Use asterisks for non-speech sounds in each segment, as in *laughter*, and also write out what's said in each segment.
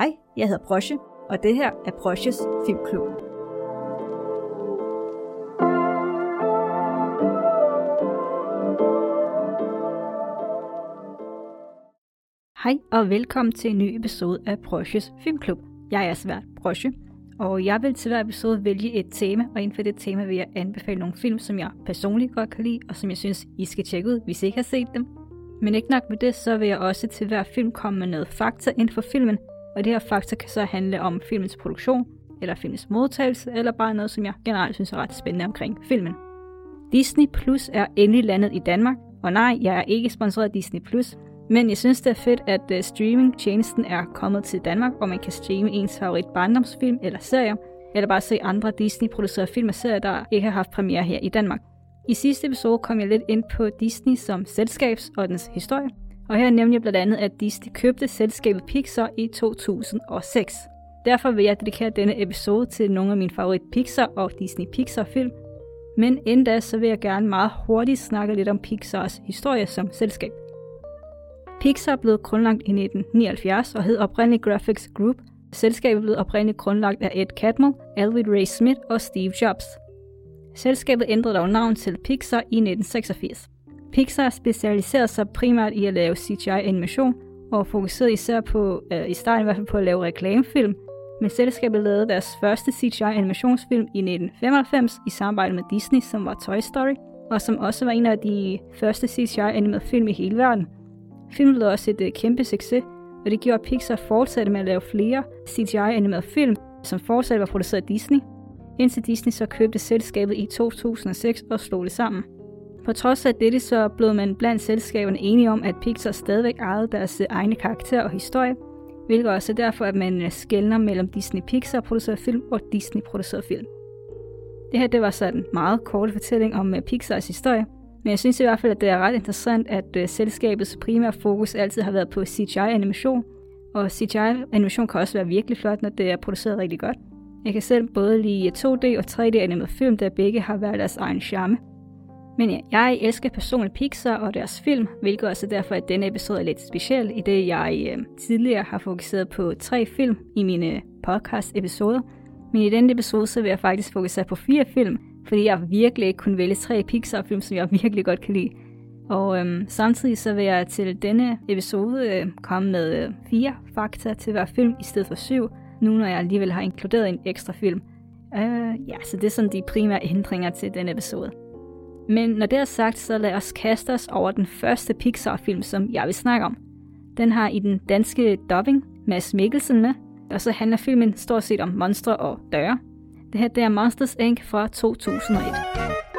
Hej, jeg hedder Brosje, og det her er Brosjes Filmklub. Hej og velkommen til en ny episode af Brosjes Filmklub. Jeg er svært Brosje, og jeg vil til hver episode vælge et tema, og inden for det tema vil jeg anbefale nogle film, som jeg personligt godt kan lide, og som jeg synes, I skal tjekke ud, hvis I ikke har set dem. Men ikke nok med det, så vil jeg også til hver film komme med noget fakta inden for filmen, og det her fakta kan så handle om filmens produktion, eller filmens modtagelse, eller bare noget, som jeg generelt synes er ret spændende omkring filmen. Disney Plus er endelig landet i Danmark, og nej, jeg er ikke sponsoreret af Disney Plus, men jeg synes, det er fedt, at uh, streamingtjenesten er kommet til Danmark, hvor man kan streame ens favorit barndomsfilm eller serier, eller bare se andre Disney-producerede film og serier, der ikke har haft premiere her i Danmark. I sidste episode kom jeg lidt ind på Disney som selskabs og dens historie, og her nævner jeg blandt andet, at Disney købte selskabet Pixar i 2006. Derfor vil jeg dedikere denne episode til nogle af mine favorit Pixar og Disney Pixar film. Men inden da, så vil jeg gerne meget hurtigt snakke lidt om Pixars historie som selskab. Pixar blev grundlagt i 1979 og hed oprindeligt Graphics Group. Selskabet blev oprindeligt grundlagt af Ed Catmull, Alvin Ray Smith og Steve Jobs. Selskabet ændrede dog navn til Pixar i 1986. Pixar specialiserede sig primært i at lave CGI-animation, og fokuserede især på, øh, i starten i hvert fald på at lave reklamefilm, men selskabet lavede deres første CGI-animationsfilm i 1995 i samarbejde med Disney, som var Toy Story, og som også var en af de første CGI-animerede film i hele verden. Filmen blev også et øh, kæmpe succes, og det gjorde, at Pixar fortsatte med at lave flere CGI-animerede film, som fortsat var produceret af Disney, indtil Disney så købte selskabet i 2006 og slog det sammen. På trods af dette så blev man blandt selskaberne enige om, at Pixar stadigvæk ejede deres øh, egne karakterer og historie, hvilket også er derfor, at man øh, skældner mellem Disney Pixar produceret film og Disney produceret film. Det her det var så en meget kort fortælling om øh, Pixars historie, men jeg synes i hvert fald, at det er ret interessant, at selskabets primære fokus altid har været på CGI-animation, og CGI-animation kan også være virkelig flot, når det er produceret rigtig godt. Jeg kan selv både lide 2D og 3D-animeret film, der begge har været deres egen charme. Men ja, jeg elsker personligt Pixar og deres film, hvilket også er derfor, at denne episode er lidt speciel, i det jeg øh, tidligere har fokuseret på tre film i mine øh, podcast-episoder. Men i denne episode, så vil jeg faktisk fokusere på fire film, fordi jeg virkelig ikke kunne vælge tre Pixar-film, som jeg *laughs* virkelig godt kan lide. Og øhm, samtidig så vil jeg til denne episode øh, komme med øh, fire fakta til hver film i stedet for syv, nu når jeg alligevel har inkluderet en ekstra film. Øh, ja, så det er sådan de primære ændringer til denne episode. Men når det er sagt, så lad os kaste os over den første Pixar-film, som jeg vil snakke om. Den har i den danske dubbing Mads Mikkelsen med, og så handler filmen stort set om monstre og døre. Det her det er Monsters Inc. fra 2001.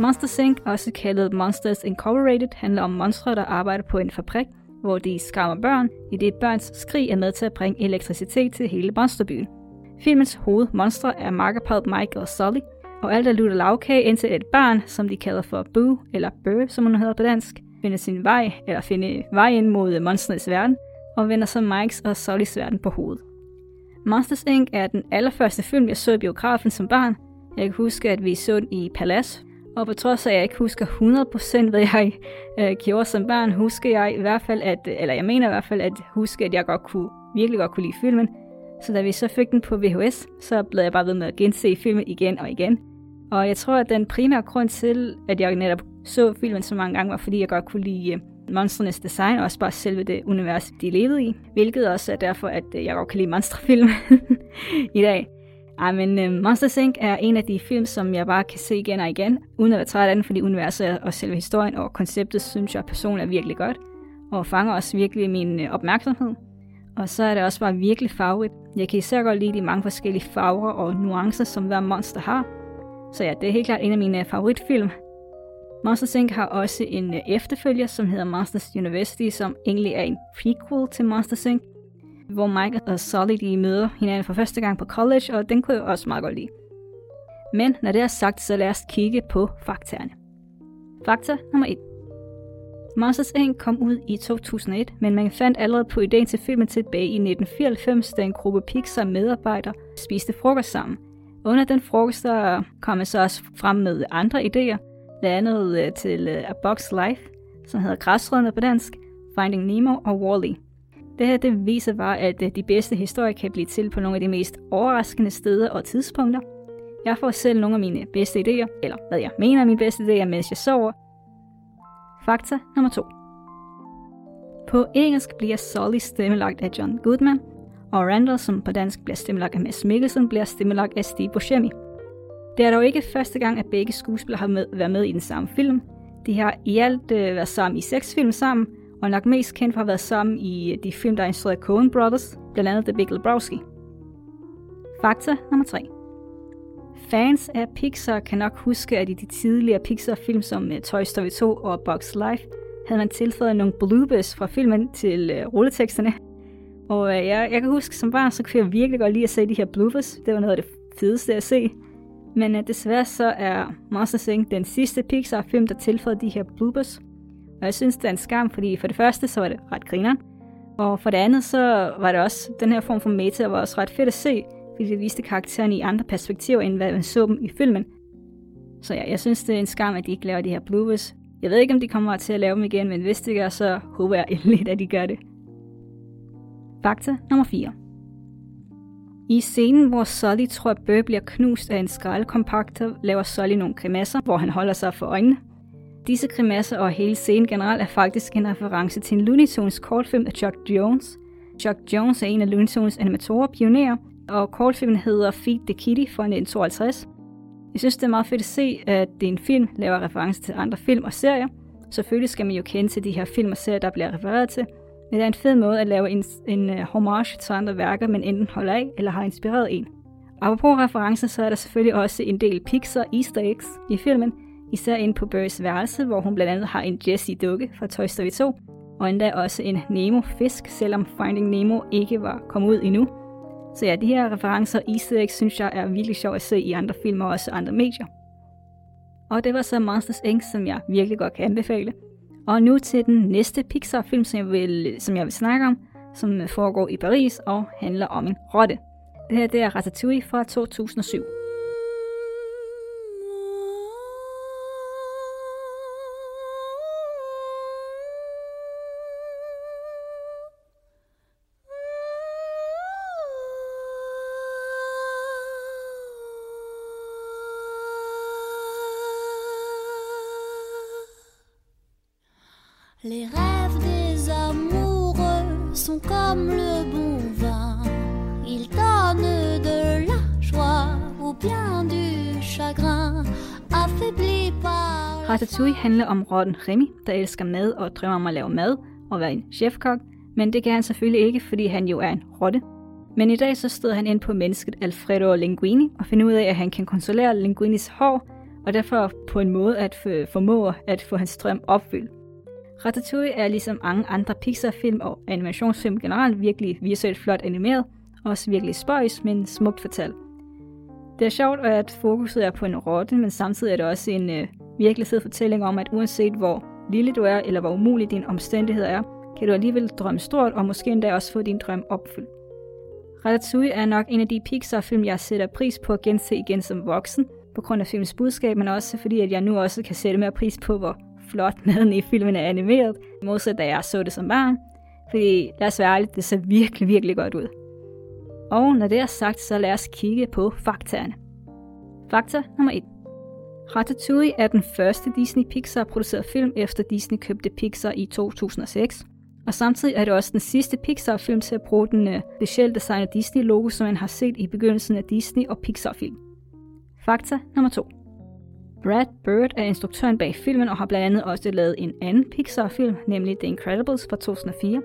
Monster Inc., også kaldet Monsters Incorporated, handler om monstre, der arbejder på en fabrik, hvor de skræmmer børn, i det børns skrig er med til at bringe elektricitet til hele monsterbyen. Filmens hovedmonstre er makkerparet Mike og Sully, og alt er lutter lavkage indtil et barn, som de kalder for Boo, eller Bø, som hun hedder på dansk, finder sin vej, eller finder vej ind mod monsternes verden, og vender så Mikes og Sullys verden på hovedet. Monsters Inc. er den allerførste film, jeg så i biografen som barn. Jeg kan huske, at vi så den i Palace, og på trods af, at jeg ikke husker 100% hvad jeg øh, gjorde som barn, husker jeg i hvert fald, at, eller jeg mener i hvert fald, at huske, at jeg godt kunne, virkelig godt kunne lide filmen. Så da vi så fik den på VHS, så blev jeg bare ved med at gense filmen igen og igen. Og jeg tror, at den primære grund til, at jeg netop så filmen så mange gange, var fordi jeg godt kunne lide monsternes monstrenes design, og også bare selve det univers, de levede i. Hvilket også er derfor, at øh, jeg godt kan lide monsterfilm *laughs* i dag. Ej, men øhm, uh, Monster Inc. er en af de film, som jeg bare kan se igen og igen, uden at være træt af den, fordi universet og selve historien og konceptet, synes jeg personligt er virkelig godt, og fanger også virkelig min uh, opmærksomhed. Og så er det også bare virkelig farvet. Jeg kan især godt lide de mange forskellige farver og nuancer, som hver monster har. Så ja, det er helt klart en af mine øh, favoritfilm. Monsters Inc. har også en øh, efterfølger, som hedder Monsters University, som egentlig er en prequel til Monsters Inc., hvor Mike og Sully de møder hinanden for første gang på college, og den kunne jeg også meget godt lide. Men når det er sagt, så lad os kigge på faktaerne. Fakta nummer 1. Monsters Inc. kom ud i 2001, men man fandt allerede på ideen til filmen tilbage i 1994, da en gruppe Pixar-medarbejdere spiste frokost sammen. Under den frokost der kom man så også frem med andre idéer, blandt andet øh, til øh, A Box Life, som hedder Græsrødderne på dansk, Finding Nemo og Wall-E. Det her det viser bare, at øh, de bedste historier kan blive til på nogle af de mest overraskende steder og tidspunkter. Jeg får selv nogle af mine bedste idéer, eller hvad jeg mener er mine bedste idéer, mens jeg sover. Fakta nummer 2. På engelsk bliver Sully stemmelagt af John Goodman, og Randall, som på dansk bliver stemmelagt af Mads Mikkelsen, bliver stemmelagt af Steve Buscemi. Det er dog ikke første gang, at begge skuespillere har med, været med i den samme film. De har i alt øh, været sammen i seks film sammen, og nok mest kendt for at have været sammen i de film, der er instrueret af Coen Brothers, blandt andet The Big Lebowski. Fakta nummer 3. Fans af Pixar kan nok huske, at i de tidligere Pixar-film som eh, Toy Story 2 og Box Life, havde man tilføjet nogle bloopers fra filmen til øh, rulleteksterne. Og øh, jeg, jeg kan huske, som barn, så kunne jeg virkelig godt lide at se de her bloopers. Det var noget af det fedeste at se. Men uh, desværre så er Monsters Inc. den sidste Pixar-film, der tilføjede de her bloopers. Og jeg synes, det er en skam, fordi for det første, så var det ret grineren. Og for det andet, så var det også den her form for meta, var også ret fedt at se, fordi det viste karaktererne i andre perspektiver, end hvad man så dem i filmen. Så ja, jeg synes, det er en skam, at de ikke laver de her bloopers. Jeg ved ikke, om de kommer til at lave dem igen, men hvis de gør, så håber jeg endelig, at de gør det. Fakta nummer 4. I scenen, hvor Sully tror, at Burr bliver knust af en skraldkompakter, laver Sully nogle grimasser, hvor han holder sig for øjnene. Disse grimasser og hele scenen generelt er faktisk en reference til en Looney Tunes kortfilm af Chuck Jones. Chuck Jones er en af Looney Tunes animatorer og pionerer, og kortfilmen hedder Feed the Kitty fra 1952. Jeg synes, det er meget fedt at se, at det er en film, laver reference til andre film og serier. Selvfølgelig skal man jo kende til de her film og serier, der bliver refereret til, men det er en fed måde at lave en, en uh, homage til andre værker, man enten holder af eller har inspireret en. Apropos referencer, så er der selvfølgelig også en del Pixar easter eggs i filmen, især inde på Burrys værelse, hvor hun blandt andet har en Jessie-dukke fra Toy Story 2, og endda også en Nemo-fisk, selvom Finding Nemo ikke var kommet ud endnu. Så ja, de her referencer i easter eggs, synes jeg er virkelig sjovt at se i andre film og også andre medier. Og det var så Monsters Inc., som jeg virkelig godt kan anbefale. Og nu til den næste Pixar-film, som jeg vil, som jeg vil snakke om, som foregår i Paris og handler om en rotte. Det her det er Ratatouille fra 2007. par... Ratatouille handler om rotten Remy, der elsker mad og drømmer om at lave mad og være en chefkok, men det kan han selvfølgelig ikke, fordi han jo er en rotte. Men i dag så stod han ind på mennesket Alfredo Linguini og finder ud af, at han kan kontrollere Linguinis hår, og derfor på en måde at formå at få hans drøm opfyldt. Ratatouille er ligesom mange andre Pixar-film og animationsfilm generelt virkelig visuelt flot animeret, og også virkelig spøjs, men smukt fortalt. Det er sjovt, at fokuset er på en rotte, men samtidig er det også en øh, virkelig fed fortælling om, at uanset hvor lille du er, eller hvor umulig din omstændighed er, kan du alligevel drømme stort, og måske endda også få din drøm opfyldt. Ratatouille er nok en af de Pixar-film, jeg sætter pris på at gense igen som voksen, på grund af filmens budskab, men også fordi, at jeg nu også kan sætte mere pris på, hvor flot *laughs* maden i filmen er animeret, modsat da jeg så det som barn. Fordi lad os være ærlige, det ser virkelig, virkelig godt ud. Og når det er sagt, så lad os kigge på faktaerne. Fakta nummer 1. Ratatouille er den første Disney Pixar produceret film efter Disney købte Pixar i 2006. Og samtidig er det også den sidste Pixar-film til at bruge den øh, specielt designede Disney-logo, som man har set i begyndelsen af Disney og Pixar-film. Fakta nummer 2. Brad Bird er instruktøren bag filmen og har blandt andet også lavet en anden Pixar-film, nemlig The Incredibles fra 2004.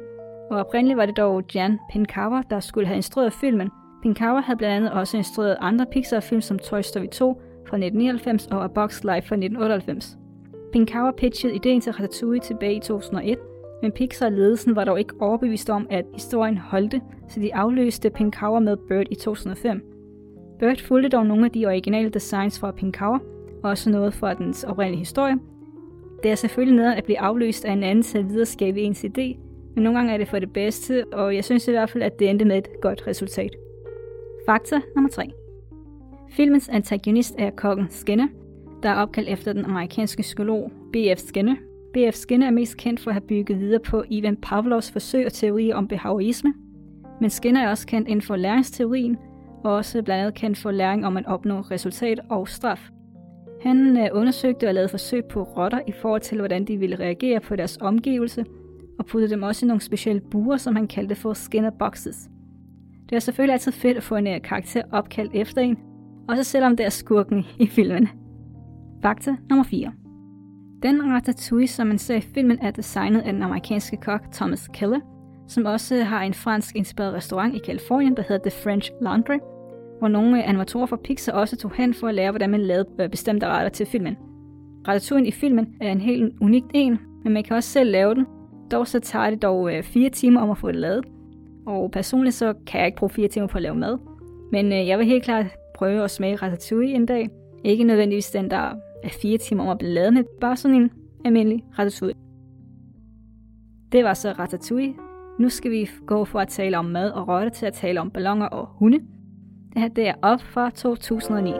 Og oprindeligt var det dog Jan Pinkawa, der skulle have instrueret filmen. Pinkawa havde blandt andet også instrueret andre Pixar-film som Toy Story 2 fra 1999 og A Box Life fra 1998. Pinkawa pitchede ideen til Ratatouille tilbage i 2001, men Pixar-ledelsen var dog ikke overbevist om, at historien holdte, så de afløste Pinkawa med Bird i 2005. Bird fulgte dog nogle af de originale designs fra Pinkawa, og også noget fra dens oprindelige historie. Det er selvfølgelig noget at blive afløst af en anden til at videreskabe ens idé, men nogle gange er det for det bedste, og jeg synes i hvert fald, at det endte med et godt resultat. Fakta nummer 3. Filmens antagonist er kokken Skinner, der er opkaldt efter den amerikanske psykolog B.F. Skinner. B.F. Skinner er mest kendt for at have bygget videre på Ivan Pavlovs forsøg og teorier om behaviorisme, men Skinner er også kendt inden for læringsteorien, og også blandt andet kendt for læring om at opnå resultat og straf. Han øh, undersøgte og lavede forsøg på rotter i forhold til, hvordan de ville reagere på deres omgivelse, og puttede dem også i nogle specielle buer, som han kaldte for Skinner Boxes. Det er selvfølgelig altid fedt at få en øh, karakter opkaldt efter en, også selvom det er skurken i filmen. Fakta nummer 4. Den ratatouille, som man ser i filmen, er designet af den amerikanske kok Thomas Keller, som også har en fransk inspireret restaurant i Kalifornien, der hedder The French Laundry, hvor nogle animatorer fra Pixar også tog hen for at lære, hvordan man lavede øh, bestemte retter til filmen. Ratatouille i filmen er en helt unik en, men man kan også selv lave den. Dog så tager det dog øh, fire timer om at få det lavet. Og personligt så kan jeg ikke bruge fire timer på at lave mad. Men øh, jeg vil helt klart prøve at smage ratatouille en dag. Ikke nødvendigvis den, der er fire timer om at blive lavet med, bare sådan en almindelig ratatouille. Det var så ratatouille. Nu skal vi gå fra at tale om mad og rotte til at tale om ballonger og hunde. Det her det er op fra 2009.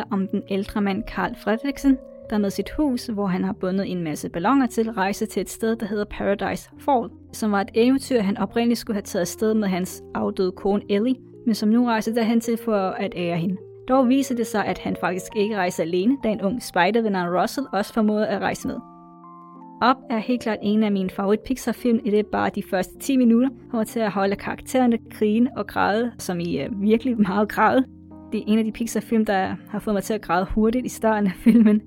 handler om den ældre mand Karl Frederiksen, der med sit hus, hvor han har bundet en masse ballonger til, rejse til et sted, der hedder Paradise Fall, som var et eventyr, han oprindeligt skulle have taget afsted med hans afdøde kone Ellie, men som nu rejser derhen til for at ære hende. Dog viser det sig, at han faktisk ikke rejser alene, da en ung spider ved Russell også formåede at rejse med. Op er helt klart en af mine favorit Pixar-film, i det bare de første 10 minutter kommer til at holde karaktererne grine og græde, som i uh, virkelig meget græde, det er en af de Pixar-film, der har fået mig til at græde hurtigt i starten af filmen.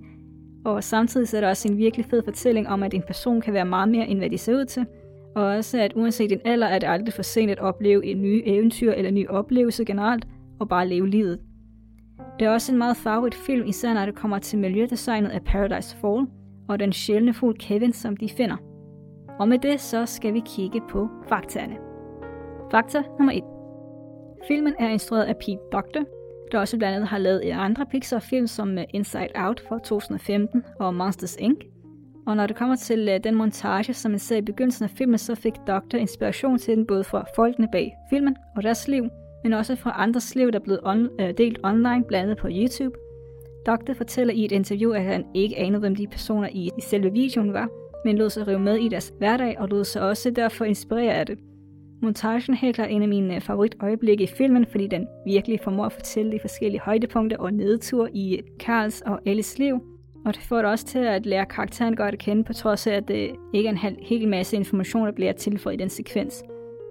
Og samtidig så er der også en virkelig fed fortælling om, at en person kan være meget mere, end hvad de ser ud til. Og også, at uanset din alder, er det aldrig for sent at opleve en ny eventyr eller en ny oplevelse generelt, og bare leve livet. Det er også en meget farvet film, især når det kommer til miljødesignet af Paradise Fall, og den sjældne fugl Kevin, som de finder. Og med det, så skal vi kigge på faktaerne. Fakta nummer 1. Filmen er instrueret af Pete Doctor, der også blandt andet har lavet andre Pixar-film som øh, Inside Out fra 2015 og Monsters Inc. Og når det kommer til øh, den montage, som man ser i begyndelsen af filmen, så fik Doctor inspiration til den både fra folkene bag filmen og deres liv, men også fra andres liv, der er blevet on, øh, delt online, blandt andet på YouTube. Doctor fortæller i et interview, at han ikke anede, hvem de personer i, i selve videoen var, men lod sig rive med i deres hverdag og lod sig også derfor inspirere af det. Montagen helt klart en af mine favoritøjeblikke i filmen, fordi den virkelig formår at fortælle de forskellige højdepunkter og nedtur i Karls og Ellis liv. Og det får det også til at lære karakteren godt at kende, på trods af, at det ikke er en hel, masse information, der bliver tilføjet i den sekvens.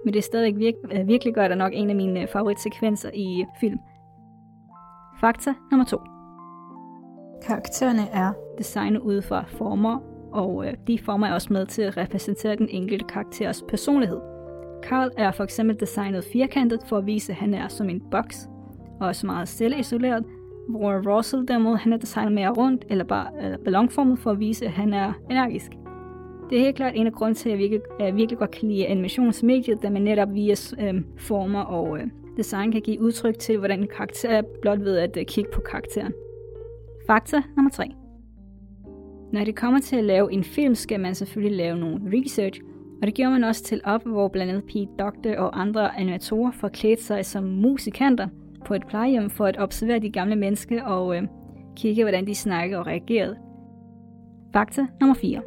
Men det er stadig virke, virkelig godt og nok en af mine favoritsekvenser i film. Fakta nummer 2. Karaktererne er designet ud fra former, og øh, de former er også med til at repræsentere den enkelte karakters personlighed. Karl er for eksempel designet firkantet for at vise, at han er som en boks, og også meget selvisoleret, hvor Russell derimod han er designet mere rundt eller bare eller ballonformet for at vise, at han er energisk. Det er helt klart en af grunden til, at jeg virkelig, jeg virkelig godt kan lide animationsmediet, da man netop via øh, former og øh, design kan give udtryk til, hvordan en karakter er, blot ved at øh, kigge på karakteren. Fakta nummer 3. Når det kommer til at lave en film, skal man selvfølgelig lave nogle research, og det gjorde man også til op, hvor blandt andet Pete Doctor og andre animatorer forklædte sig som musikanter på et plejehjem for at observere de gamle mennesker og øh, kigge, hvordan de snakkede og reagerede. Fakta nummer 4.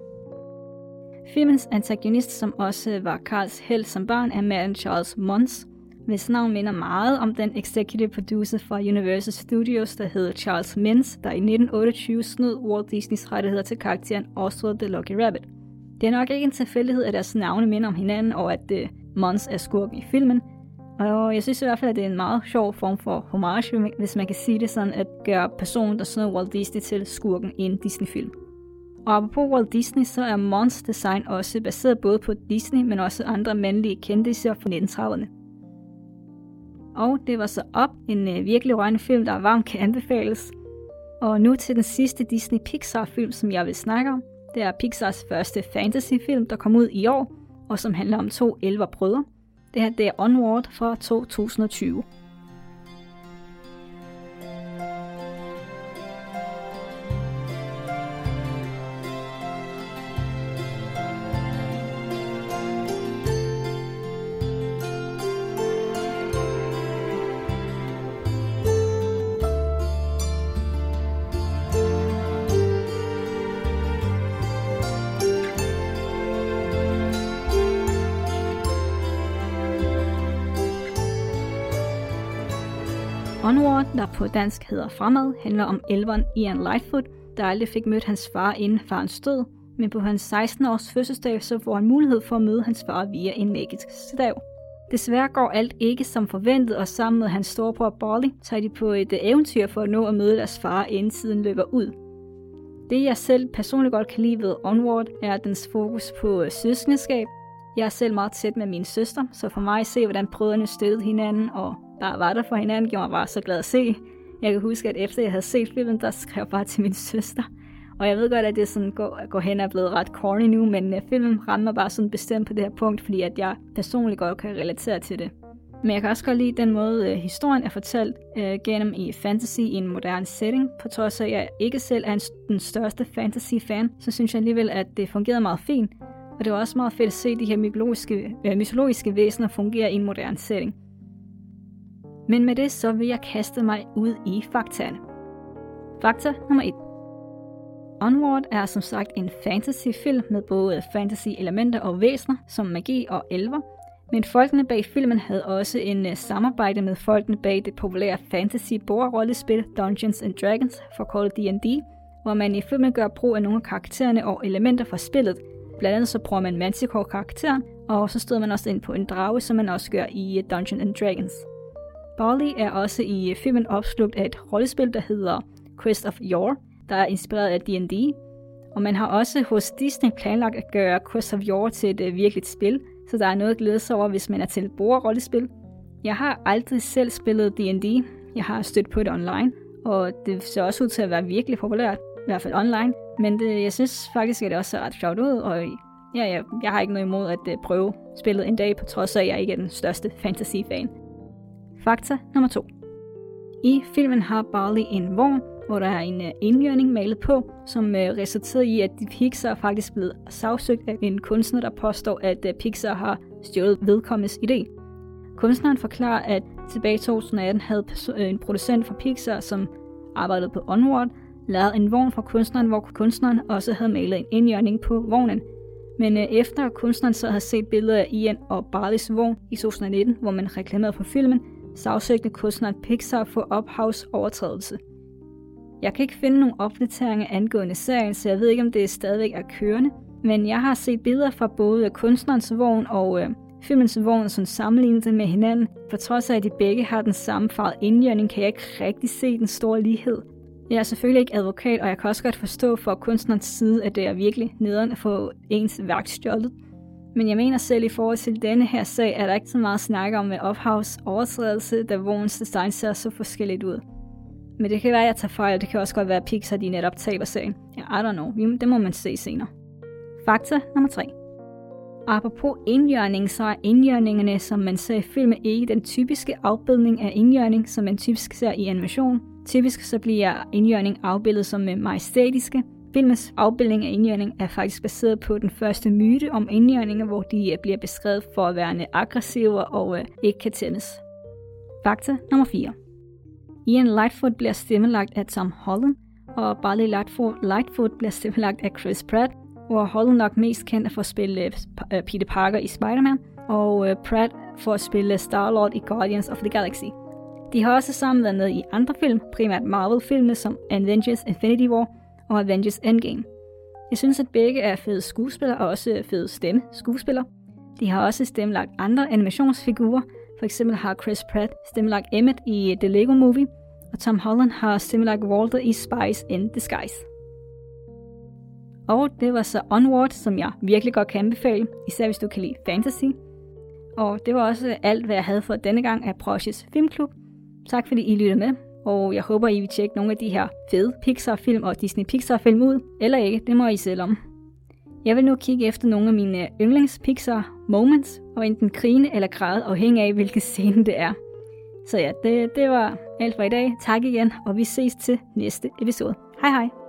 Filmens antagonist, som også øh, var Karls held som barn, er manden Charles Mons, hvis navn minder meget om den executive producer fra Universal Studios, der hedder Charles Mintz, der i 1928 snød Walt Disneys rettigheder til karakteren Oswald the Lucky Rabbit. Det er nok ikke en tilfældighed, at deres navne minder om hinanden, og at uh, Mons er skurk i filmen. Og jeg synes i hvert fald, at det er en meget sjov form for homage, hvis man kan sige det sådan, at gøre personen, der snød Walt Disney til skurken i en Disney-film. Og apropos Walt Disney, så er Mons design også baseret både på Disney, men også andre mandlige kendtiser fra 1930'erne. Og det var så op, en øh, virkelig rørende film, der varmt kan anbefales. Og nu til den sidste Disney Pixar-film, som jeg vil snakke om. Det er Pixars første fantasyfilm, der kom ud i år, og som handler om to elverbrødre. Det her det er Onward fra 2020. Onward, der på dansk hedder Fremad, handler om elveren Ian Lightfoot, der aldrig fik mødt hans far inden farens død, men på hans 16 års fødselsdag så får han mulighed for at møde hans far via en magisk stav. Desværre går alt ikke som forventet, og sammen med hans storebror Barley tager de på et øh, eventyr for at nå at møde deres far, inden tiden løber ud. Det jeg selv personligt godt kan lide ved Onward, er dens fokus på øh, søskendeskab. Jeg er selv meget tæt med min søster, så for mig at se, hvordan brødrene støttede hinanden og bare var der for hinanden, gjorde mig bare så glad at se. Jeg kan huske, at efter jeg havde set filmen, der skrev jeg bare til min søster. Og jeg ved godt, at det sådan går, går hen og er blevet ret corny nu, men uh, filmen rammer bare sådan bestemt på det her punkt, fordi at jeg personligt godt kan relatere til det. Men jeg kan også godt lide den måde, uh, historien er fortalt uh, gennem i fantasy i en moderne setting. På trods af, at jeg ikke selv er en, den største fantasy-fan, så synes jeg alligevel, at det fungerede meget fint. Og det var også meget fedt at se de her mytologiske, øh, mytologiske væsener fungere i en moderne setting. Men med det så vil jeg kaste mig ud i faktaerne. Fakta nummer 1. Onward er som sagt en fantasyfilm med både fantasy-elementer og væsener, som magi og elver, men folkene bag filmen havde også en øh, samarbejde med folkene bag det populære fantasy bordrollespil Dungeons and Dragons, forkortet D&D, hvor man i filmen gør brug af nogle af karaktererne og elementer fra spillet. Blandt andet så bruger man Manticore-karakteren, og så stod man også ind på en drage, som man også gør i øh, Dungeons and Dragons. Barley er også i filmen opslugt af et rollespil, der hedder Quest of Yore, der er inspireret af D&D. Og man har også hos Disney planlagt at gøre Quest of Yore til et øh, virkeligt spil, så der er noget at glæde sig over, hvis man er til rollespil. Jeg har aldrig selv spillet D&D. Jeg har stødt på det online, og det ser også ud til at være virkelig populært, i hvert fald online. Men det, jeg synes faktisk, at det også ser ret sjovt ud, og ja, jeg, jeg har ikke noget imod at øh, prøve spillet en dag, på trods af, at jeg ikke er den største fantasy-fan. Fakta nummer 2. I filmen har Barley en vogn, hvor der er en øh, indgjørning indjørning malet på, som resulterer resulterede i, at Pixar faktisk blev sagsøgt af en kunstner, der påstår, at øh, Pixar har stjålet vedkommendes idé. Kunstneren forklarer, at tilbage i 2018 havde en producent fra Pixar, som arbejdede på Onward, lavet en vogn fra kunstneren, hvor kunstneren også havde malet en indjørning på vognen. Men øh, efter kunstneren så havde set billeder af Ian og Barleys vogn i 2019, hvor man reklamerede for filmen, sagsøgte kunstneren Pixar for ophavsovertrædelse. Jeg kan ikke finde nogen opdateringer angående serien, så jeg ved ikke, om det stadigvæk er kørende, men jeg har set billeder fra både kunstnerens vogn og øh, filmens vogn, som sammenlignet med hinanden. For trods af, at de begge har den samme farvede indjørning, kan jeg ikke rigtig se den store lighed. Jeg er selvfølgelig ikke advokat, og jeg kan også godt forstå fra kunstnerens side, at det er virkelig nederen at få ens værk stjålet. Men jeg mener selv i forhold til denne her sag, er der ikke så meget snak om med ophavs overtrædelse, da vognens design ser så forskelligt ud. Men det kan være, at jeg tager fejl, det kan også godt være, at Pixar de netop taber sagen. Ja, I don't know. Det må man se senere. Fakta nummer 3. Apropos indjørning, så er indjørningerne, som man ser i filmen, ikke den typiske afbildning af indjørning, som man typisk ser i animation. Typisk så bliver indjørning afbildet som majestætiske, Filmens afbildning af indjørning er faktisk baseret på den første myte om indjørninger, hvor de øh, bliver beskrevet for at være aggressive og øh, ikke kan tændes. Fakta nummer 4. Ian Lightfoot bliver stemmelagt af Tom Holland, og Barley Lightfoot, Lightfoot bliver stemmelagt af Chris Pratt, hvor Holland nok mest kendt for at spille øh, Peter Parker i Spider-Man, og Pratt for at spille Star-Lord i Guardians of the Galaxy. De har også sammen været med i andre film, primært Marvel-filmene som Avengers Infinity War og Avengers Endgame. Jeg synes, at begge er fede skuespillere og også fede stemme skuespillere. De har også stemmelagt andre animationsfigurer. For eksempel har Chris Pratt stemmelagt Emmett i The Lego Movie, og Tom Holland har stemmelagt Walter i Spice in Disguise. Og det var så Onward, som jeg virkelig godt kan anbefale, især hvis du kan lide fantasy. Og det var også alt, hvad jeg havde for denne gang af Proshes Filmklub. Tak fordi I lyttede med, og jeg håber, I vil tjekke nogle af de her fede Pixar-film og Disney Pixar-film ud, eller ikke, det må I selv om. Jeg vil nu kigge efter nogle af mine yndlings Pixar moments, og enten grine eller græde, afhængig af hvilken scene det er. Så ja, det, det var alt for i dag. Tak igen, og vi ses til næste episode. Hej hej!